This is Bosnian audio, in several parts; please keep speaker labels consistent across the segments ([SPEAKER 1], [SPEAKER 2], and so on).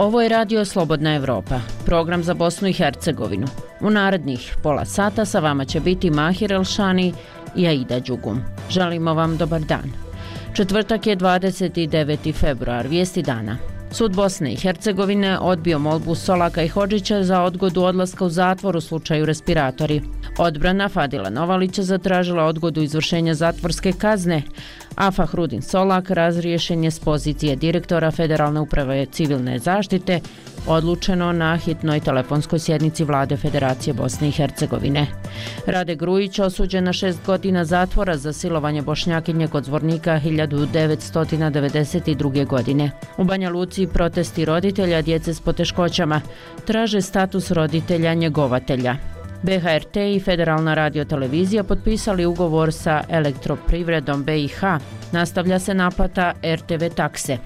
[SPEAKER 1] Ovo je Radio Slobodna Evropa, program za Bosnu i Hercegovinu. U narednih pola sata sa vama će biti Mahir Elšani i Aida Đugum. Želimo vam dobar dan. Četvrtak je 29. februar, vijesti dana. Sud Bosne i Hercegovine odbio molbu Solaka i Hođića za odgodu odlaska u zatvor u slučaju respiratori. Odbrana Fadila Novalića zatražila odgodu izvršenja zatvorske kazne, a Fahrudin Solak razriješen je s pozicije direktora Federalne uprave civilne zaštite odlučeno na hitnoj telefonskoj sjednici vlade Federacije Bosne i Hercegovine. Rade Grujić osuđen na šest godina zatvora za silovanje Bošnjakinje kod zvornika 1992. godine. U Banja Luci protesti roditelja djece s poteškoćama traže status roditelja njegovatelja. BHRT i Federalna radiotelevizija potpisali ugovor sa elektroprivredom BiH. Nastavlja se naplata RTV takse.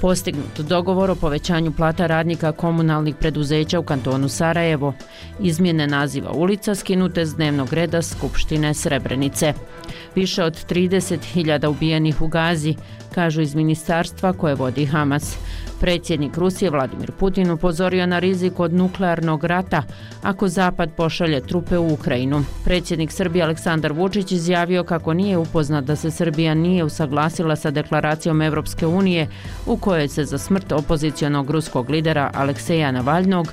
[SPEAKER 1] Postignut dogovor o povećanju plata radnika komunalnih preduzeća u kantonu Sarajevo. Izmjene naziva ulica skinute s dnevnog reda Skupštine Srebrenice. Više od 30.000 ubijenih u Gazi, kažu iz ministarstva koje vodi Hamas. Predsjednik Rusije Vladimir Putin upozorio na rizik od nuklearnog rata ako Zapad pošalje trupe u Ukrajinu. Predsjednik Srbije Aleksandar Vučić izjavio kako nije upoznat da se Srbija nije usaglasila sa deklaracijom Evropske unije u kojoj se za smrt opozicionog ruskog lidera Alekseja Navalnog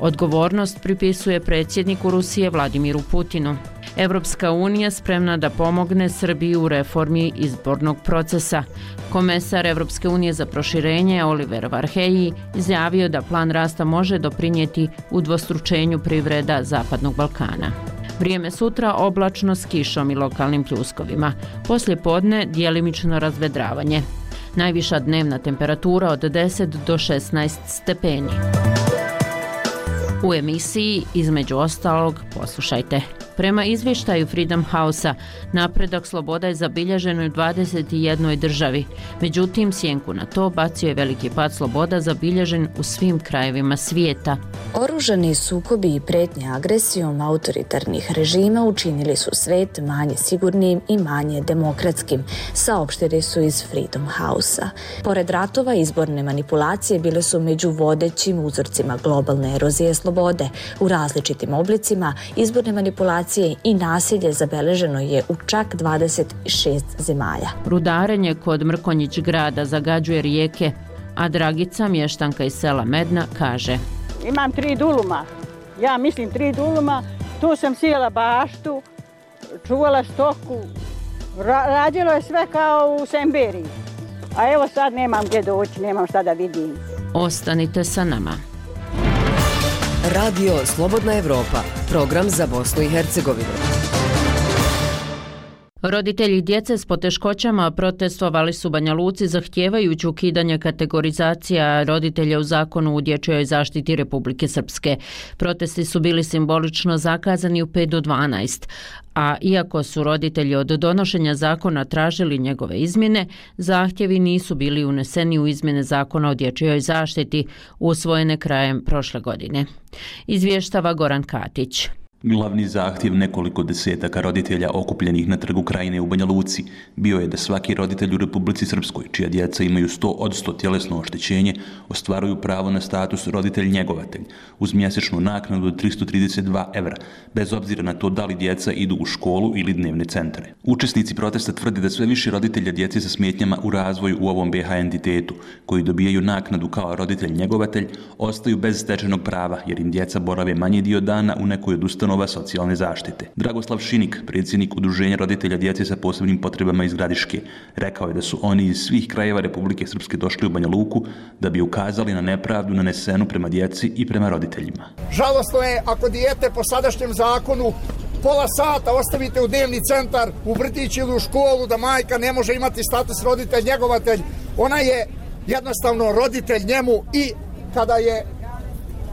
[SPEAKER 1] odgovornost pripisuje predsjedniku Rusije Vladimiru Putinu. Evropska unija spremna da pomogne Srbiji u reformi izbornog procesa. Komesar Evropske unije za proširenje Oliver Varheji izjavio da plan rasta može doprinijeti u dvostručenju privreda Zapadnog Balkana. Vrijeme sutra oblačno s kišom i lokalnim pljuskovima. Poslije podne dijelimično razvedravanje. Najviša dnevna temperatura od 10 do 16 stepeni. U emisiji, između ostalog, poslušajte. Prema izvještaju Freedom House-a, napredak sloboda je zabilježen u 21. državi. Međutim, sjenku na to bacio je veliki pad sloboda zabilježen u svim krajevima svijeta.
[SPEAKER 2] Oružani sukobi i pretnje agresijom autoritarnih režima učinili su svet manje sigurnim i manje demokratskim, saopštili su iz Freedom House-a. Pored ratova, izborne manipulacije bile su među vodećim uzorcima globalne erozije slobode. U različitim oblicima, izborne manipulacije manipulacije i nasilje zabeleženo je u čak 26 zemalja.
[SPEAKER 1] Rudarenje kod Mrkonjić grada zagađuje rijeke, a Dragica, mještanka iz sela Medna, kaže
[SPEAKER 3] Imam tri duluma, ja mislim tri duluma, tu sam sjela baštu, čuvala stoku, Ra radilo je sve kao u Semberiji. A evo sad nemam gdje doći, nemam šta da vidim.
[SPEAKER 1] Ostanite sa nama.
[SPEAKER 4] Radio Slobodna Evropa, program za Bosnu i Hercegovinu.
[SPEAKER 1] Roditelji djece s poteškoćama protestovali su Banja Luci zahtijevajući ukidanje kategorizacija roditelja u zakonu u dječjoj zaštiti Republike Srpske. Protesti su bili simbolično zakazani u 5 do 12, a iako su roditelji od donošenja zakona tražili njegove izmjene, zahtjevi nisu bili uneseni u izmjene zakona o dječjoj zaštiti usvojene krajem prošle godine. Izvještava Goran Katić.
[SPEAKER 5] Glavni zahtjev nekoliko desetaka roditelja okupljenih na trgu krajine u Banja Luci bio je da svaki roditelj u Republici Srpskoj, čija djeca imaju 100 od 100 tjelesno oštećenje, ostvaruju pravo na status roditelj-njegovatelj uz mjesečnu naknadu od 332 evra, bez obzira na to da li djeca idu u školu ili dnevne centre. Učesnici protesta tvrdi da sve više roditelja djece sa smetnjama u razvoju u ovom BH entitetu, koji dobijaju naknadu kao roditelj-njegovatelj, ostaju bez stečenog prava jer im djeca borave manje dio dana u nekoj od ustanova socijalne zaštite. Dragoslav Šinik, predsjednik Udruženja roditelja djece sa posebnim potrebama iz Gradiške, rekao je da su oni iz svih krajeva Republike Srpske došli u Banja Luku da bi ukazali na nepravdu nanesenu prema djeci i prema roditeljima.
[SPEAKER 6] Žalostno je ako dijete po sadašnjem zakonu pola sata ostavite u dnevni centar, u vrtić ili u školu, da majka ne može imati status roditelj, njegovatelj. Ona je jednostavno roditelj njemu i kada je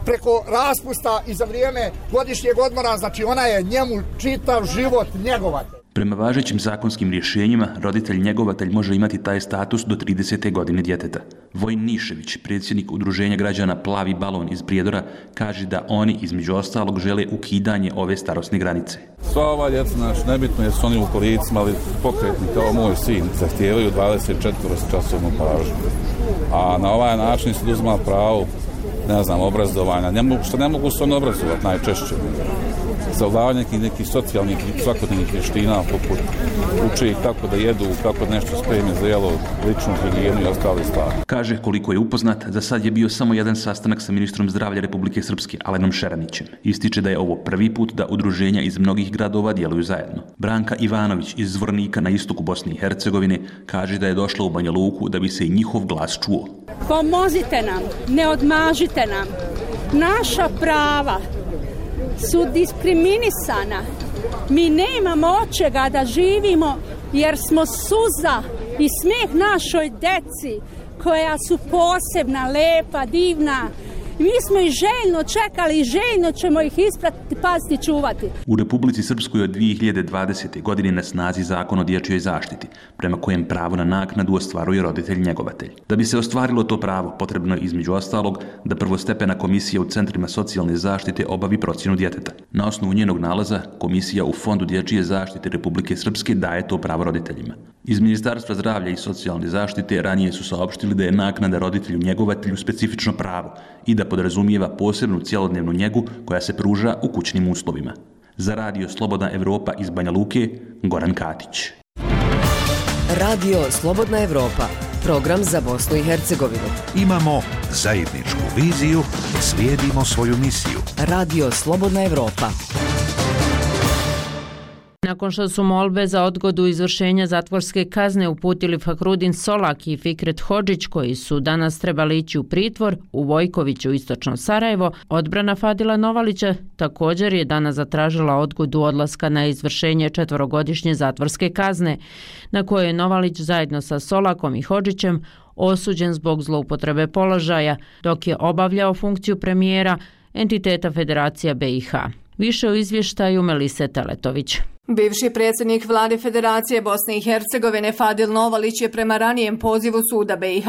[SPEAKER 6] preko raspusta i za vrijeme godišnjeg odmora, znači ona je njemu čitav život njegovatelj.
[SPEAKER 5] Prema važećim zakonskim rješenjima, roditelj njegovatelj može imati taj status do 30. godine djeteta. Vojn Nišević, predsjednik udruženja građana Plavi balon iz Prijedora, kaže da oni između ostalog žele ukidanje ove starosne granice.
[SPEAKER 7] Sva ova djeca, naš, nebitno je su oni u kolicima, ali pokretni kao moj sin, zahtijevaju 24 časovnu pažnju. A na ovaj način se uzma pravo ne znam, obrazovanja, ne mogu, što ne mogu se on obrazovati najčešće savladavanje nekih, nekih socijalnih svakodnevnih vještina, poput uče ih kako da jedu, kako nešto spreme za jelo, ličnu higijenu i ostale stvari.
[SPEAKER 5] Kaže koliko je upoznat, za sad je bio samo jedan sastanak sa ministrom zdravlja Republike Srpske, Alenom Šeranićem. Ističe da je ovo prvi put da udruženja iz mnogih gradova djeluju zajedno. Branka Ivanović iz Zvornika na istoku Bosne i Hercegovine kaže da je došla u Banja Luku da bi se i njihov glas čuo.
[SPEAKER 8] Pomozite nam, ne odmažite nam. Naša prava su diskriminisana. Mi nemamo očega da živimo jer smo suza i smeh našoj deci koja su posebna, lepa, divna, Mi smo i željno čekali i željno ćemo ih ispratiti, paziti, čuvati.
[SPEAKER 5] U Republici Srpskoj od 2020. godine na snazi zakon o dječjoj zaštiti, prema kojem pravo na naknadu ostvaruje roditelj njegovatelj. Da bi se ostvarilo to pravo, potrebno je između ostalog da prvostepena komisija u centrima socijalne zaštite obavi procjenu djeteta. Na osnovu njenog nalaza, komisija u Fondu dječje zaštite Republike Srpske daje to pravo roditeljima. Iz Ministarstva zdravlja i socijalne zaštite ranije su saopštili da je naknada roditelju njegovatelju specifično pravo i da podrazumijeva posebnu cjelodnevnu njegu koja se pruža u kućnim uslovima. Za radio Slobodna Evropa iz Banja Luke, Goran Katić.
[SPEAKER 4] Radio Slobodna Evropa, program za Bosnu i Hercegovinu.
[SPEAKER 9] Imamo zajedničku viziju, slijedimo svoju misiju.
[SPEAKER 4] Radio Slobodna Evropa.
[SPEAKER 1] Nakon što su molbe za odgodu izvršenja zatvorske kazne uputili Fakrudin Solak i Fikret Hođić koji su danas trebali ići u pritvor u Vojkoviću istočno Sarajevo, odbrana Fadila Novalića također je danas zatražila odgodu odlaska na izvršenje četvorogodišnje zatvorske kazne na koje je Novalić zajedno sa Solakom i Hođićem osuđen zbog zloupotrebe položaja dok je obavljao funkciju premijera entiteta Federacija BiH. Više o izvještaju Melise Teletović.
[SPEAKER 10] Bivši predsjednik vlade Federacije Bosne i Hercegovine Fadil Novalić je prema ranijem pozivu suda BiH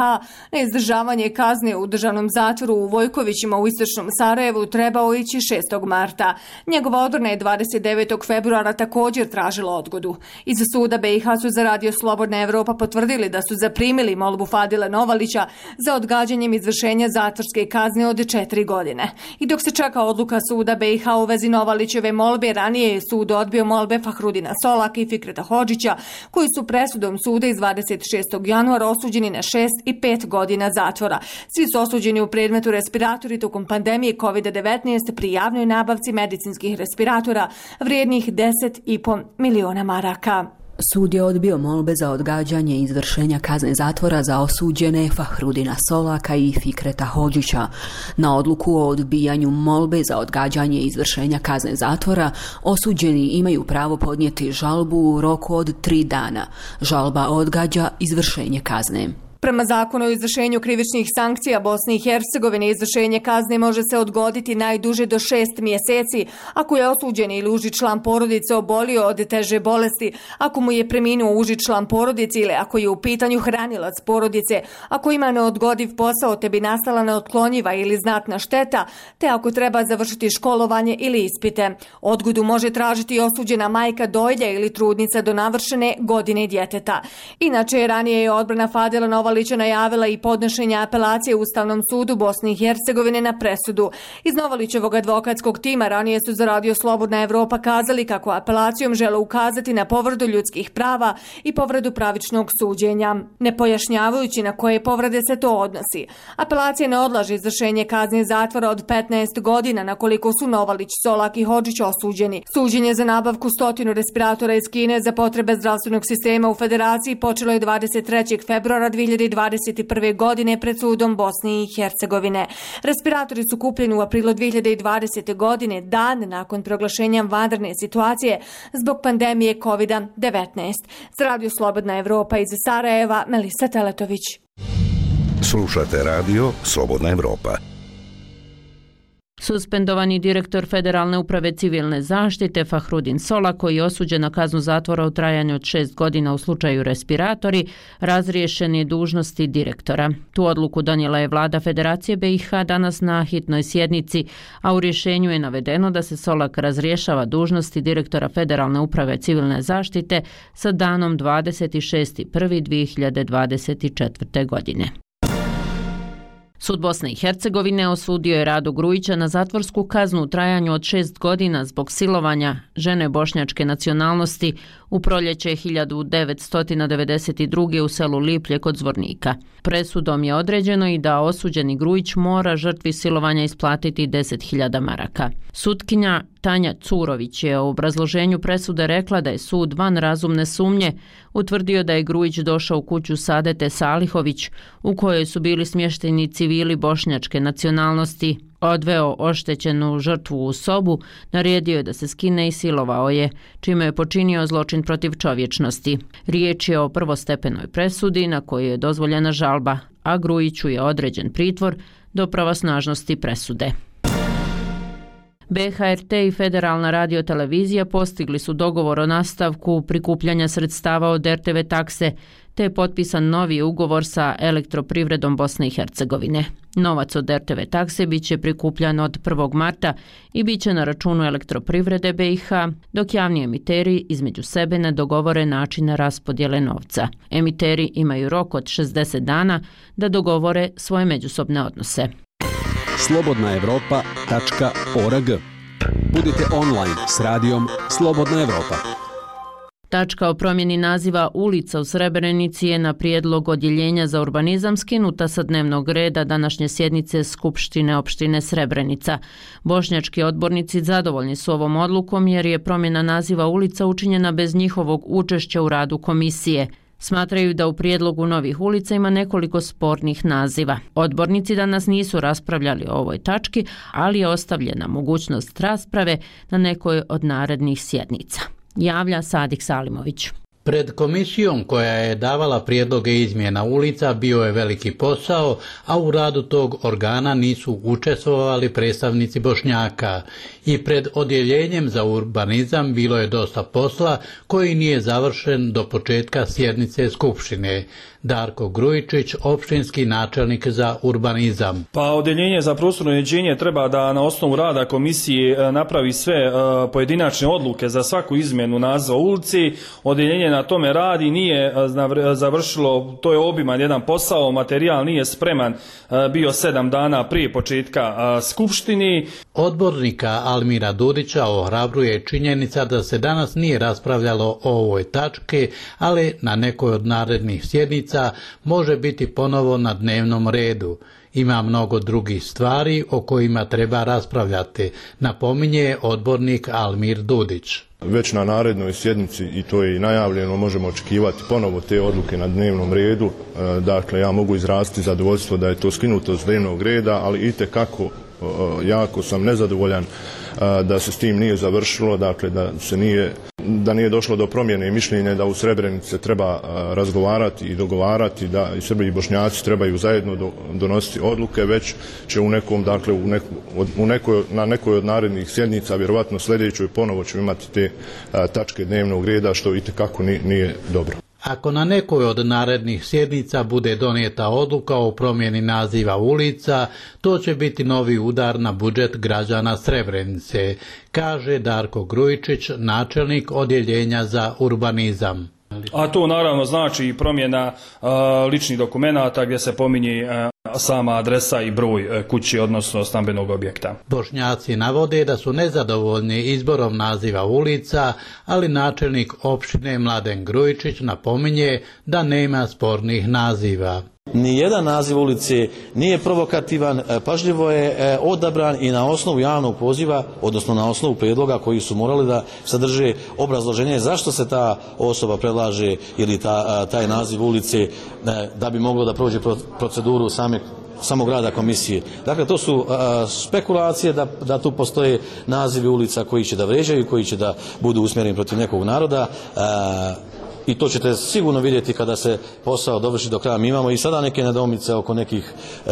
[SPEAKER 10] na izdržavanje kazne u državnom zatvoru u Vojkovićima u istočnom Sarajevu trebao ići 6. marta. Njegova odrona je 29. februara također tražila odgodu. Iz suda BiH su za radio Slobodna Evropa potvrdili da su zaprimili molbu Fadila Novalića za odgađanjem izvršenja zatvorske kazne od 4 godine. I dok se čeka odluka suda BiH u vezi Novalićeve molbe, ranije je sud odbio molbe Fahrudina Solaka i Fikreta Hođića, koji su presudom suda iz 26. januara osuđeni na 6 i 5 godina zatvora. Svi su osuđeni u predmetu respiratori tokom pandemije COVID-19 pri javnoj nabavci medicinskih respiratora vrijednih 10,5 miliona maraka.
[SPEAKER 11] Sud je odbio molbe za odgađanje izvršenja kazne zatvora za osuđene Fahrudina Solaka i Fikreta Hođića. Na odluku o odbijanju molbe za odgađanje izvršenja kazne zatvora, osuđeni imaju pravo podnijeti žalbu u roku od tri dana. Žalba odgađa izvršenje kazne.
[SPEAKER 10] Prema zakonu o izvršenju krivičnih sankcija Bosne i Hercegovine, izvršenje kazne može se odgoditi najduže do šest mjeseci ako je osuđen ili uži član porodice obolio od teže bolesti, ako mu je preminuo uži član porodice ili ako je u pitanju hranilac porodice, ako ima neodgodiv posao te bi nastala neotklonjiva ili znatna šteta, te ako treba završiti školovanje ili ispite. Odgodu može tražiti osuđena majka dojlja ili trudnica do navršene godine djeteta. Inače, ranije je odbrana Fadela Fadila Nikolić najavila i podnošenje apelacije Ustavnom sudu Bosne i Hercegovine na presudu. Iz Novalićevog advokatskog tima ranije su za Radio Slobodna Evropa kazali kako apelacijom žele ukazati na povrdu ljudskih prava i povredu pravičnog suđenja, ne pojašnjavajući na koje povrede se to odnosi. Apelacija ne odlaže izvršenje kazne zatvora od 15 godina na koliko su Novalić, Solak i Hođić osuđeni. Suđenje za nabavku stotinu respiratora iz Kine za potrebe zdravstvenog sistema u Federaciji počelo je 23. februara 2020 2021. godine pred sudom Bosne i Hercegovine. Respiratori su kupljeni u aprilu 2020. godine, dan nakon proglašenja vanredne situacije zbog pandemije COVID-19. Za Radio Slobodna Evropa iz Sarajeva, Melisa Teletović.
[SPEAKER 9] Slušate radio Slobodna Evropa.
[SPEAKER 1] Suspendovani direktor Federalne uprave civilne zaštite Fahrudin Sola, koji je osuđen na kaznu zatvora u trajanju od šest godina u slučaju respiratori, razriješen je dužnosti direktora. Tu odluku donijela je vlada Federacije BiH danas na hitnoj sjednici, a u rješenju je navedeno da se Solak razriješava dužnosti direktora Federalne uprave civilne zaštite sa danom 26.1.2024. godine. Sud Bosne i Hercegovine osudio je Radu Grujića na zatvorsku kaznu u trajanju od šest godina zbog silovanja žene bošnjačke nacionalnosti u proljeće 1992. u selu Liplje kod Zvornika. Presudom je određeno i da osuđeni Grujić mora žrtvi silovanja isplatiti 10.000 maraka. Sutkinja Tanja Curović je u obrazloženju presude rekla da je sud van razumne sumnje utvrdio da je Grujić došao u kuću Sadete Salihović u kojoj su bili smješteni civili bošnjačke nacionalnosti, odveo oštećenu žrtvu u sobu, naredio je da se skine i silovao je, čime je počinio zločin protiv čovječnosti. Riječ je o prvostepenoj presudi na kojoj je dozvoljena žalba, a Grujiću je određen pritvor do pravosnažnosti presude. BHRT i Federalna radiotelevizija postigli su dogovor o nastavku prikupljanja sredstava od RTV takse, te je potpisan novi ugovor sa elektroprivredom Bosne i Hercegovine. Novac od RTV takse bit će prikupljan od 1. marta i bit će na računu elektroprivrede BiH, dok javni emiteri između sebe ne dogovore načine raspodjele novca. Emiteri imaju rok od 60 dana da dogovore svoje međusobne odnose
[SPEAKER 12] Slobodna Evropa.org Budite online s radijom Slobodna Evropa.
[SPEAKER 1] Tačka o promjeni naziva ulica u Srebrenici je na prijedlog odjeljenja za urbanizam skinuta sa dnevnog reda današnje sjednice Skupštine opštine Srebrenica. Bošnjački odbornici zadovoljni su ovom odlukom jer je promjena naziva ulica učinjena bez njihovog učešća u radu komisije. Smatraju da u prijedlogu novih ulica ima nekoliko spornih naziva. Odbornici danas nisu raspravljali o ovoj tački, ali je ostavljena mogućnost rasprave na nekoj od narednih sjednica. Javlja Sadik Salimović.
[SPEAKER 13] Pred komisijom koja je davala prijedloge izmjena ulica bio je veliki posao, a u radu tog organa nisu učestvovali predstavnici Bošnjaka. I pred odjeljenjem za urbanizam bilo je dosta posla koji nije završen do početka sjednice Skupštine. Darko Grujičić, opštinski načelnik za urbanizam.
[SPEAKER 14] Pa odjeljenje za prostorno uređenje treba da na osnovu rada komisije e, napravi sve e, pojedinačne odluke za svaku izmjenu naziva ulici. Odjeljenje na tome radi, nije e, završilo, to je obiman jedan posao, materijal nije spreman, bio sedam dana prije početka skupštini.
[SPEAKER 13] Odbornika Almira Durića ohrabruje činjenica da se danas nije raspravljalo o ovoj tačke, ali na nekoj od narednih sjednica može biti ponovo na dnevnom redu. Ima mnogo drugih stvari o kojima treba raspravljati, napominje odbornik Almir Dudić.
[SPEAKER 15] Već na narednoj sjednici, i to je i najavljeno, možemo očekivati ponovo te odluke na dnevnom redu. E, dakle, ja mogu izrasti zadovoljstvo da je to skinuto s dnevnog reda, ali i kako e, e, jako sam nezadovoljan da se s tim nije završilo, dakle da se nije da nije došlo do promjene mišljenja da u Srebrenice treba razgovarati i dogovarati da i Srbi i Bošnjaci trebaju zajedno donositi odluke, već će u nekom, dakle, u neku, u nekoj, na nekoj od narednih sjednica, vjerovatno sljedećoj ponovo ćemo imati te tačke dnevnog reda, što i tekako nije dobro.
[SPEAKER 13] Ako na nekoj od narednih sjednica bude donijeta odluka o promjeni naziva ulica, to će biti novi udar na budžet građana Srebrenice, kaže Darko Grujičić, načelnik odjeljenja za urbanizam.
[SPEAKER 14] A to naravno znači i promjena ličnih dokumenata gdje se pominje sama adresa i broj e, kući, odnosno stambenog objekta.
[SPEAKER 13] Bošnjaci navode da su nezadovoljni izborom naziva ulica, ali načelnik opštine Mladen Grujičić napominje da nema spornih naziva.
[SPEAKER 16] Nijedan naziv ulice nije provokativan, e, pažljivo je e, odabran i na osnovu javnog poziva, odnosno na osnovu predloga koji su morali da sadrže obrazloženje zašto se ta osoba predlaže ili ta, e, taj naziv ulice da bi moglo da prođe proceduru same samog rada komisije. Dakle, to su spekulacije da, da tu postoje nazivi ulica koji će da vređaju, koji će da budu usmjereni protiv nekog naroda. I to ćete sigurno vidjeti kada se posao dovrši do kraja. Mi imamo i sada neke nedomice oko nekih e,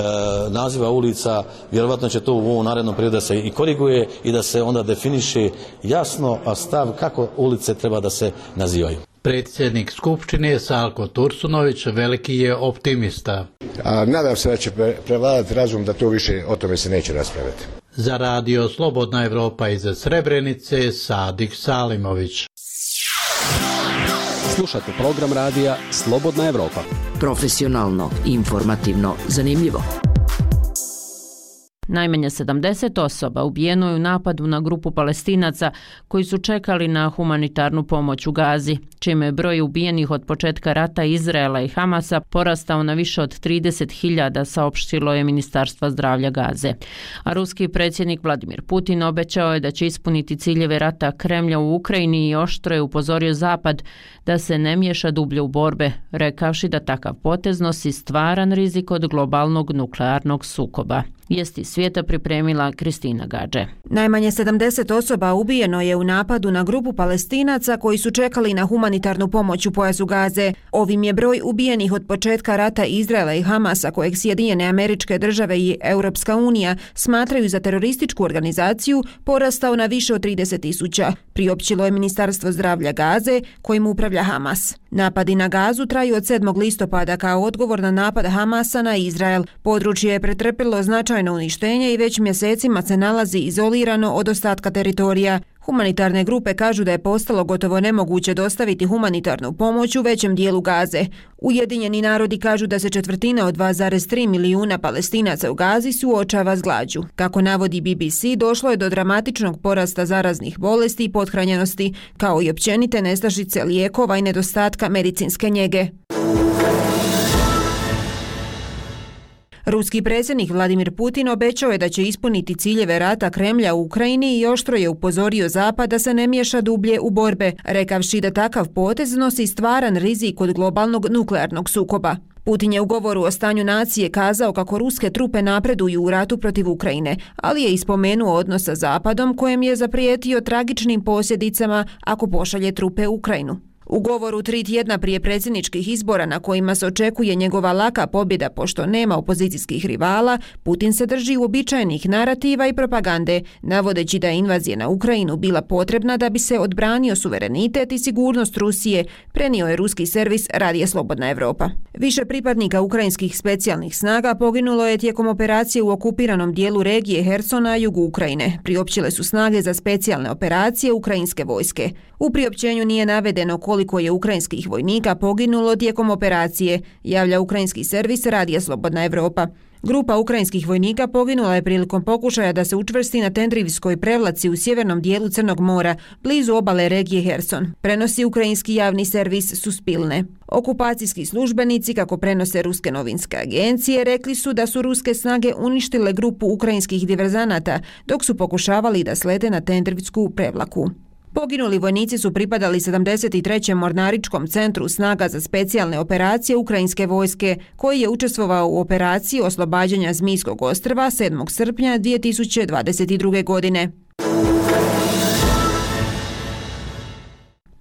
[SPEAKER 16] naziva ulica. Vjerovatno će to u ovom narednom periodu da se i koriguje i da se onda definiše jasno stav kako ulice treba da se nazivaju.
[SPEAKER 13] Predsjednik Skupštine Salko Tursunović veliki je optimista.
[SPEAKER 17] A nadam se da će prevladati razum da to više o tome se neće raspraviti.
[SPEAKER 13] Za radio Slobodna Evropa iz Srebrenice Sadik Salimović.
[SPEAKER 12] Slušajte program radija Slobodna Evropa.
[SPEAKER 18] Profesionalno, informativno, zanimljivo.
[SPEAKER 1] Najmanje 70 osoba ubijeno je u napadu na grupu palestinaca koji su čekali na humanitarnu pomoć u Gazi, čime je broj ubijenih od početka rata Izraela i Hamasa porastao na više od 30.000, saopštilo je Ministarstva zdravlja Gaze. A ruski predsjednik Vladimir Putin obećao je da će ispuniti ciljeve rata Kremlja u Ukrajini i oštro je upozorio Zapad da se ne miješa dublje u borbe, rekavši da takav potez nosi stvaran rizik od globalnog nuklearnog sukoba. Vijesti svijeta pripremila Kristina Gađe.
[SPEAKER 18] Najmanje 70 osoba ubijeno je u napadu na grupu palestinaca koji su čekali na humanitarnu pomoć u pojazu Gaze. Ovim je broj ubijenih od početka rata Izraela i Hamasa kojeg Sjedinjene američke države i Europska unija smatraju za terorističku organizaciju porastao na više od 30 tisuća, priopćilo je Ministarstvo zdravlja Gaze kojim upravlja Hamas. Napadi na Gazu traju od 7. listopada kao odgovor na napad Hamasa na Izrael. Područje je pretrpilo značajno uništenje i već mjesecima se nalazi izolirano od ostatka teritorija. Humanitarne grupe kažu da je postalo gotovo nemoguće dostaviti humanitarnu pomoć u većem dijelu Gaze. Ujedinjeni narodi kažu da se četvrtina od 2,3 milijuna palestinaca u Gazi suočava s glađu. Kako navodi BBC, došlo je do dramatičnog porasta zaraznih bolesti i pothranjenosti, kao i općenite nestašice lijekova i nedostatka medicinske njege. Ruski predsjednik Vladimir Putin obećao je da će ispuniti ciljeve rata Kremlja u Ukrajini i oštro je upozorio Zapad da se ne miješa dublje u borbe, rekavši da takav potez nosi stvaran rizik od globalnog nuklearnog sukoba. Putin je u govoru o stanju nacije kazao kako ruske trupe napreduju u ratu protiv Ukrajine, ali je ispomenuo odnos sa Zapadom kojem je zaprijetio tragičnim posljedicama ako pošalje trupe u Ukrajinu. U govoru tri tjedna prije predsjedničkih izbora na kojima se očekuje njegova laka pobjeda pošto nema opozicijskih rivala, Putin se drži uobičajenih narativa i propagande, navodeći da je invazija na Ukrajinu bila potrebna da bi se odbranio suverenitet i sigurnost Rusije, prenio je ruski servis Radije Slobodna Evropa. Više pripadnika ukrajinskih specijalnih snaga poginulo je tijekom operacije u okupiranom dijelu regije Hersona, jugu Ukrajine. Priopćile su snage za specijalne operacije ukrajinske vojske. U priopćenju nije navedeno koliko je ukrajinskih vojnika poginulo tijekom operacije, javlja ukrajinski servis Radija Slobodna Evropa. Grupa ukrajinskih vojnika poginula je prilikom pokušaja da se učvrsti na Tendrivskoj prevlaci u sjevernom dijelu Crnog mora, blizu obale regije Herson. Prenosi ukrajinski javni servis Suspilne. Okupacijski službenici, kako prenose ruske novinske agencije, rekli su da su ruske snage uništile grupu ukrajinskih diverzanata dok su pokušavali da slete na Tendrivsku prevlaku. Poginuli vojnici su pripadali 73. mornaričkom centru snaga za specijalne operacije Ukrajinske vojske, koji je učestvovao u operaciji oslobađanja Zmijskog ostrva 7. srpnja 2022. godine.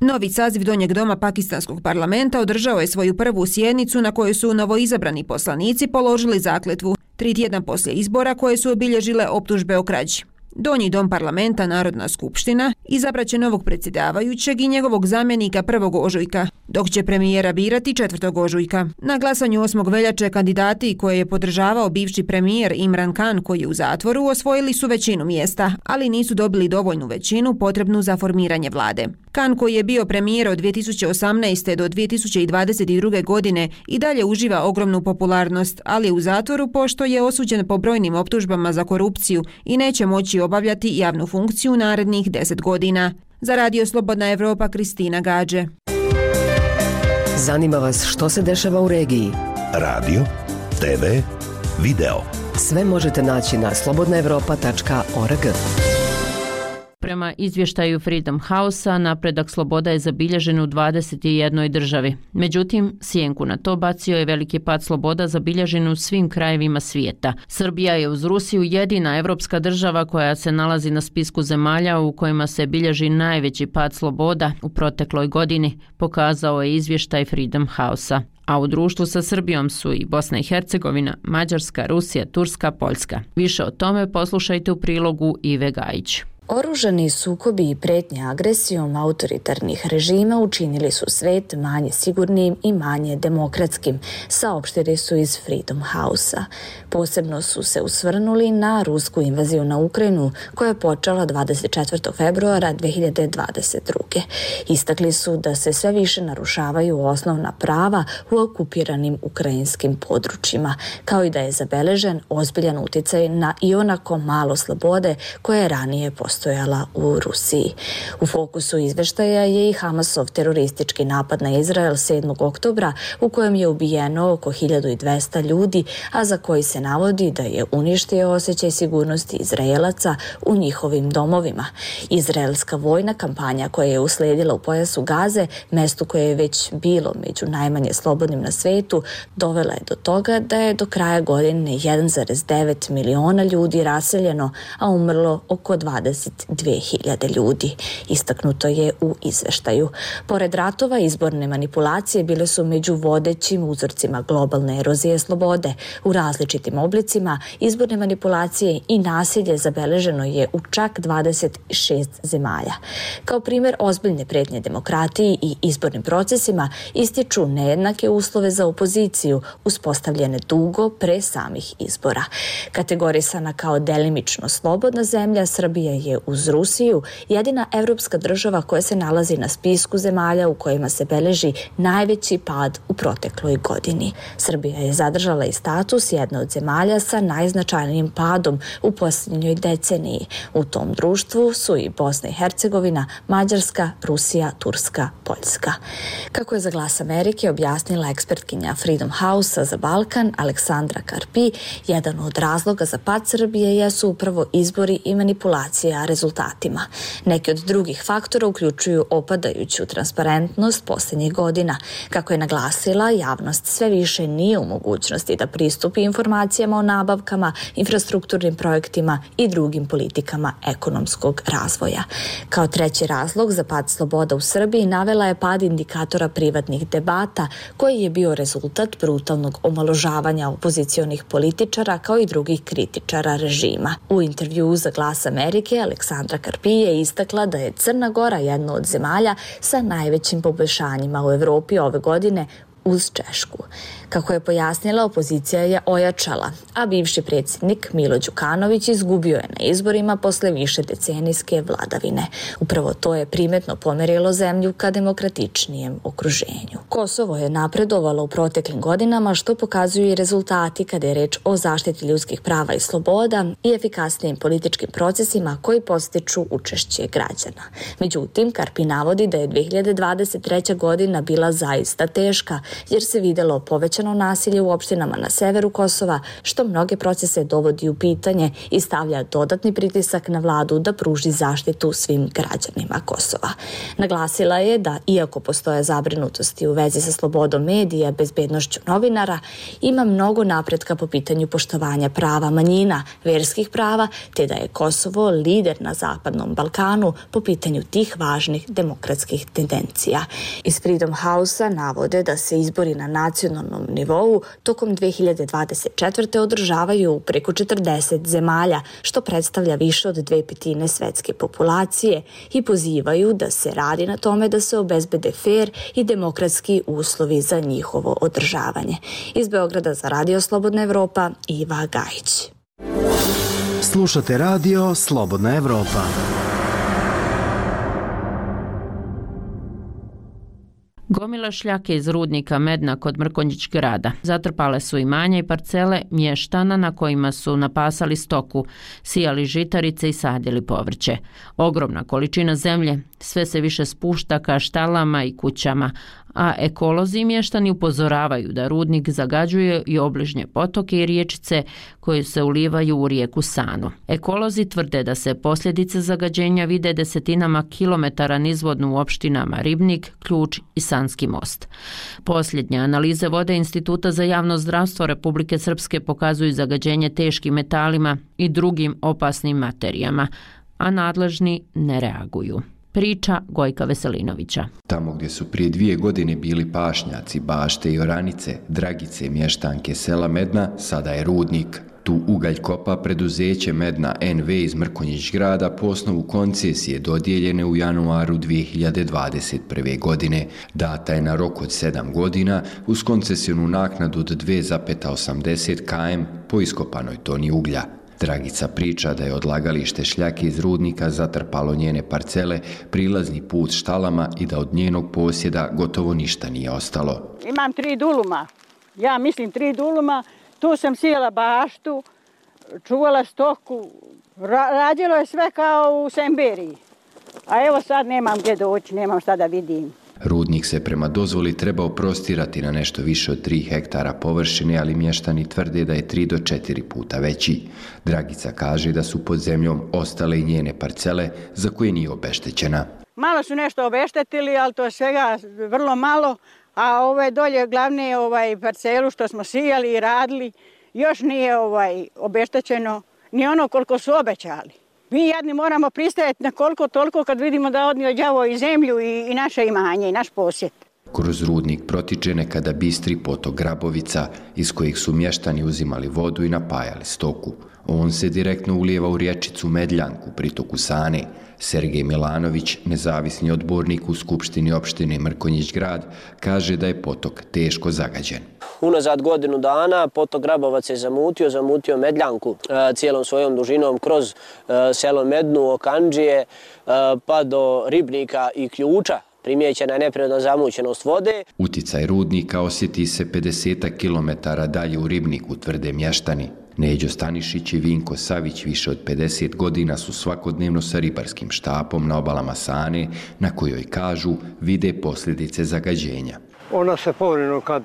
[SPEAKER 18] Novi saziv Donjeg doma Pakistanskog parlamenta održao je svoju prvu sjednicu na kojoj su novoizabrani poslanici položili zakletvu tri tjedna poslije izbora koje su obilježile optužbe o krađi. Donji dom parlamenta Narodna skupština izabraće novog predsjedavajućeg i njegovog zamjenika 1. ožujka, dok će premijera birati 4. ožujka. Na glasanju 8. veljače kandidati koje je podržavao bivši premijer Imran Khan koji je u zatvoru osvojili su većinu mjesta, ali nisu dobili dovoljnu većinu potrebnu za formiranje vlade. Khan koji je bio premijer od 2018. do 2022. godine i dalje uživa ogromnu popularnost, ali je u zatvoru pošto je osuđen po brojnim optužbama za korupciju i neće moći obavljati javnu funkciju narednih 10 godina. Za Radio Slobodna Evropa, Kristina Gađe.
[SPEAKER 4] Zanima vas što se dešava u regiji?
[SPEAKER 9] Radio, TV, video.
[SPEAKER 4] Sve možete naći na slobodnaevropa.org.
[SPEAKER 1] Prema izvještaju Freedom House-a, napredak sloboda je zabilježen u 21. državi. Međutim, sjenku na to bacio je veliki pad sloboda zabilježen u svim krajevima svijeta. Srbija je uz Rusiju jedina evropska država koja se nalazi na spisku zemalja u kojima se bilježi najveći pad sloboda u protekloj godini, pokazao je izvještaj Freedom House-a. A u društvu sa Srbijom su i Bosna i Hercegovina, Mađarska, Rusija, Turska, Poljska. Više o tome poslušajte u prilogu Ive Gajić.
[SPEAKER 2] Oružani sukobi i pretnje agresijom autoritarnih režima učinili su svet manje sigurnim i manje demokratskim, saopštili su iz Freedom House-a. Posebno su se usvrnuli na rusku invaziju na Ukrajinu koja je počela 24. februara 2022. Istakli su da se sve više narušavaju osnovna prava u okupiranim ukrajinskim područjima, kao i da je zabeležen ozbiljan uticaj na ionako malo slobode koje je ranije postavljeno postojala u Rusiji. U fokusu izveštaja je i Hamasov teroristički napad na Izrael 7. oktobra u kojem je ubijeno oko 1200 ljudi, a za koji se navodi da je uništio osjećaj sigurnosti Izraelaca u njihovim domovima. Izraelska vojna kampanja koja je usledila u pojasu Gaze, mestu koje je već bilo među najmanje slobodnim na svetu, dovela je do toga da je do kraja godine 1,9 miliona ljudi raseljeno, a umrlo oko 20 22.000 ljudi, istaknuto je u izveštaju. Pored ratova, izborne manipulacije bile su među vodećim uzorcima globalne erozije slobode. U različitim oblicima izborne manipulacije i nasilje zabeleženo je u čak 26 zemalja. Kao primjer ozbiljne pretnje demokratiji i izbornim procesima ističu nejednake uslove za opoziciju uspostavljene dugo pre samih izbora. Kategorisana kao delimično slobodna zemlja, Srbija je uz Rusiju jedina evropska država koja se nalazi na spisku zemalja u kojima se beleži najveći pad u protekloj godini. Srbija je zadržala i status jedne od zemalja sa najznačajnijim padom u posljednjoj deceniji. U tom društvu su i Bosna i Hercegovina, Mađarska, Rusija, Turska, Poljska. Kako je za glas Amerike objasnila ekspertkinja Freedom House za Balkan Aleksandra Karpi, jedan od razloga za pad Srbije jesu upravo izbori i manipulacija rezultatima. Neki od drugih faktora uključuju opadajuću transparentnost posljednjih godina. Kako je naglasila, javnost sve više nije u mogućnosti da pristupi informacijama o nabavkama, infrastrukturnim projektima i drugim politikama ekonomskog razvoja. Kao treći razlog za pad sloboda u Srbiji navela je pad indikatora privatnih debata koji je bio rezultat brutalnog omaložavanja opozicionih političara kao i drugih kritičara režima. U intervju za Glas Amerike Aleksandra Karpi je istakla da je Crna Gora jedna od zemalja sa najvećim poboljšanjima u Evropi ove godine uz Češku. Kako je pojasnila, opozicija je ojačala, a bivši predsjednik Milo Đukanović izgubio je na izborima posle više decenijske vladavine. Upravo to je primetno pomerilo zemlju ka demokratičnijem okruženju. Kosovo je napredovalo u proteklim godinama, što pokazuju i rezultati kada je reč o zaštiti ljudskih prava i sloboda i efikasnijim političkim procesima koji postiču učešće građana. Međutim, Karpi navodi da je 2023. godina bila zaista teška, jer se videlo povećano nasilje u opštinama na severu Kosova, što mnoge procese dovodi u pitanje i stavlja dodatni pritisak na vladu da pruži zaštitu svim građanima Kosova. Naglasila je da, iako postoje zabrinutosti u vezi sa slobodom medija, bezbednošću novinara, ima mnogo napretka po pitanju poštovanja prava manjina, verskih prava, te da je Kosovo lider na Zapadnom Balkanu po pitanju tih važnih demokratskih tendencija. Iz Freedom House-a navode da se izbori na nacionalnom nivou tokom 2024. održavaju u preko 40 zemalja, što predstavlja više od dve petine svetske populacije i pozivaju da se radi na tome da se obezbede fair i demokratski uslovi za njihovo održavanje. Iz Beograda za Radio Slobodna Evropa, Iva Gajić.
[SPEAKER 19] Slušate radio Slobodna Evropa.
[SPEAKER 1] Gomila šljake iz rudnika Medna kod Mrkonjić grada. Zatrpale su imanja i parcele mještana na kojima su napasali stoku, sijali žitarice i sadili povrće. Ogromna količina zemlje sve se više spušta ka štalama i kućama, a ekolozi i mještani upozoravaju da rudnik zagađuje i obližnje potoke i riječice koje se ulivaju u rijeku Sanu. Ekolozi tvrde da se posljedice zagađenja vide desetinama kilometara nizvodnu u opštinama Ribnik, Ključ i Sanski most. Posljednje analize vode Instituta za javno zdravstvo Republike Srpske pokazuju zagađenje teškim metalima i drugim opasnim materijama, a nadležni ne reaguju priča Gojka Veselinovića.
[SPEAKER 20] Tamo gdje su prije dvije godine bili pašnjaci, bašte i oranice, dragice, mještanke, sela Medna, sada je rudnik. Tu ugalj kopa preduzeće Medna NV iz Mrkonjić grada po osnovu koncesije dodijeljene u januaru 2021. godine. Data je na rok od 7 godina uz koncesijonu naknadu od 2,80 km po iskopanoj toni uglja. Dragica priča da je odlagalište šljake iz rudnika zatrpalo njene parcele, prilazni put štalama i da od njenog posjeda gotovo ništa nije ostalo.
[SPEAKER 3] Imam tri duluma, ja mislim tri duluma, tu sam sjela baštu, čuvala stoku, ra rađilo je sve kao u Semberiji. A evo sad nemam gdje doći, nemam šta da vidim.
[SPEAKER 20] Rudnik se prema dozvoli trebao prostirati na nešto više od 3 hektara površine, ali mještani tvrde da je 3 do 4 puta veći. Dragica kaže da su pod zemljom ostale i njene parcele za koje nije obeštećena.
[SPEAKER 3] Malo su nešto obeštetili, ali to je svega vrlo malo, a ove dolje glavne ovaj parcelu što smo sijali i radili, još nije ovaj obeštećeno ni ono koliko su obećali. Mi jedni moramo pristajati na koliko toliko kad vidimo da odnio đavo i zemlju i, i naše imanje i naš posjet.
[SPEAKER 20] Kroz rudnik protiče nekada bistri potok Grabovica, iz kojih su mještani uzimali vodu i napajali stoku. On se direktno ulijeva u riječicu Medljanku, pritoku Sane. Sergej Milanović, nezavisni odbornik u Skupštini opštine Mrkonjić grad, kaže da je potok teško zagađen.
[SPEAKER 21] Unazad godinu dana potok Grabovac je zamutio, zamutio Medljanku e, cijelom svojom dužinom kroz e, selo Mednu, Okanđije, e, pa do Ribnika i Ključa, primijećena je neprirodna zamućenost vode.
[SPEAKER 20] Uticaj rudnika osjeti se 50 km dalje u Ribniku, tvrde mještani. Neđo Stanišić i Vinko Savić više od 50 godina su svakodnevno sa ribarskim štapom na obalama Sane, na kojoj kažu vide posljedice zagađenja.
[SPEAKER 22] Ona se povrino kad,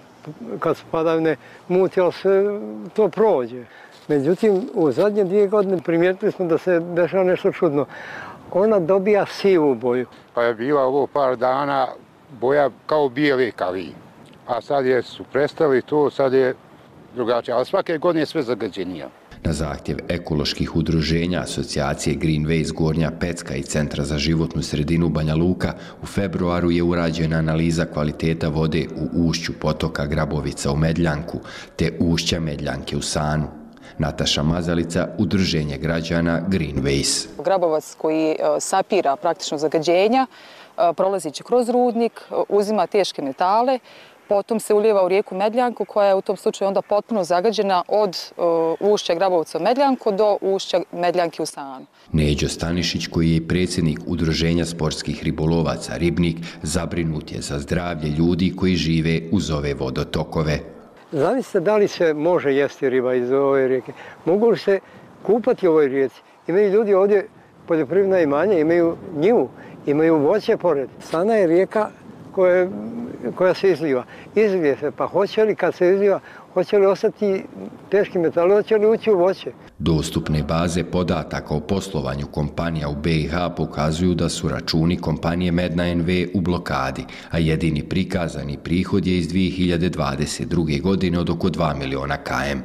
[SPEAKER 22] kad su padavne muti, ali se to prođe. Međutim, u zadnje dvije godine primijetili smo da se dešava nešto čudno. Ona dobija sivu boju.
[SPEAKER 23] Pa je bila ovo par dana boja kao bijeli kavi. A sad je su prestali to, sad je drugačije, ali svake godine je sve zagađenija.
[SPEAKER 20] Na zahtjev ekoloških udruženja asocijacije Greenways Gornja Pecka i Centra za životnu sredinu Banja Luka u februaru je urađena analiza kvaliteta vode u ušću potoka Grabovica u Medljanku te ušća Medljanke u Sanu. Nataša Mazalica, udruženje građana Greenways.
[SPEAKER 24] Grabovac koji e, sapira praktično zagađenja, e, prolazići kroz rudnik, e, uzima teške metale, potom se ulijeva u rijeku Medljanku koja je u tom slučaju onda potpuno zagađena od uh, ušća Grabovca u Medljanku do ušća Medljanke u Sanu.
[SPEAKER 20] Neđo Stanišić, koji je predsjednik Udruženja sportskih ribolovaca Ribnik, zabrinut je za zdravlje ljudi koji žive uz ove vodotokove.
[SPEAKER 22] Zamislite da li se može jesti riba iz ove rijeke? Mogu li se kupati u ovoj rijeci? Imaju ljudi ovdje poljoprivredna imanja, imaju njivu, imaju voće pored. Sana je rijeka koje, koja se izliva. Izlije se, pa hoće li kad se izliva, hoće li ostati teški metal, hoće li ući u voće?
[SPEAKER 20] Dostupne baze podataka o poslovanju kompanija u BiH pokazuju da su računi kompanije Medna NV u blokadi, a jedini prikazani prihod je iz 2022. godine od oko 2 miliona KM.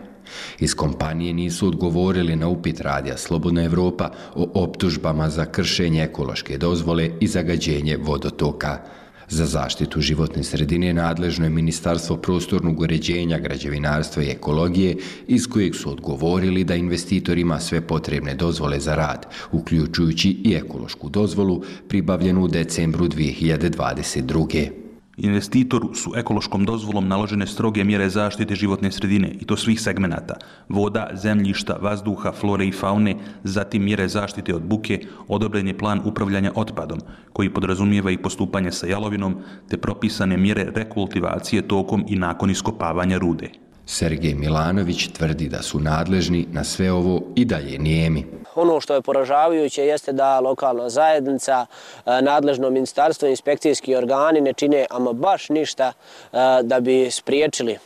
[SPEAKER 20] Iz kompanije nisu odgovorili na upit radija Slobodna Evropa o optužbama za kršenje ekološke dozvole i zagađenje vodotoka. Za zaštitu životne sredine nadležno je Ministarstvo prostornog uređenja, građevinarstva i ekologije, iz kojeg su odgovorili da investitor ima sve potrebne dozvole za rad, uključujući i ekološku dozvolu pribavljenu u decembru 2022.
[SPEAKER 5] Investitoru su ekološkom dozvolom naložene stroge mjere zaštite životne sredine i to svih segmenata, voda, zemljišta, vazduha, flore i faune, zatim mjere zaštite od buke, odobren je plan upravljanja otpadom, koji podrazumijeva i postupanje sa jalovinom, te propisane mjere rekultivacije tokom i nakon iskopavanja rude.
[SPEAKER 20] Sergej Milanović tvrdi da su nadležni na sve ovo i dalje nijemi.
[SPEAKER 21] Ono što je poražavajuće jeste da lokalna zajednica, e, nadležno ministarstvo, inspekcijski organi ne čine ama baš ništa e, da bi spriječili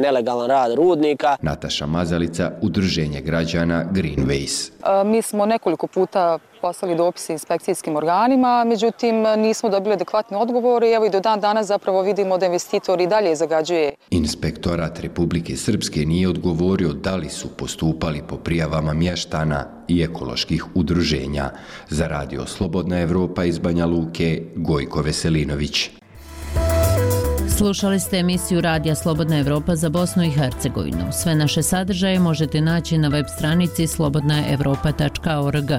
[SPEAKER 21] nelegalan rad rudnika.
[SPEAKER 20] Nataša Mazalica, Udruženje građana Greenways.
[SPEAKER 24] Mi smo nekoliko puta poslali dopise inspekcijskim organima, međutim nismo dobili adekvatne odgovore i evo i do dan danas zapravo vidimo da investitor i dalje zagađuje.
[SPEAKER 20] Inspektorat Republike Srpske nije odgovorio da li su postupali po prijavama mještana i ekoloških udruženja. Za radio Slobodna Evropa iz Banja Luke, Gojko Veselinović.
[SPEAKER 1] Slušali ste emisiju Radija Slobodna Evropa za Bosnu i Hercegovinu. Sve naše sadržaje možete naći na web stranici slobodnaevropa.org.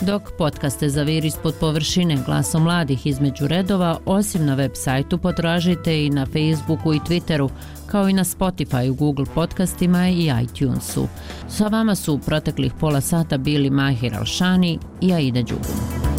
[SPEAKER 1] Dok podcaste za vir ispod površine glasom mladih između redova, osim na web sajtu potražite i na Facebooku i Twitteru, kao i na Spotify, Google podcastima i iTunesu. Sa vama su u proteklih pola sata bili Mahir Alšani i Aida Đugum.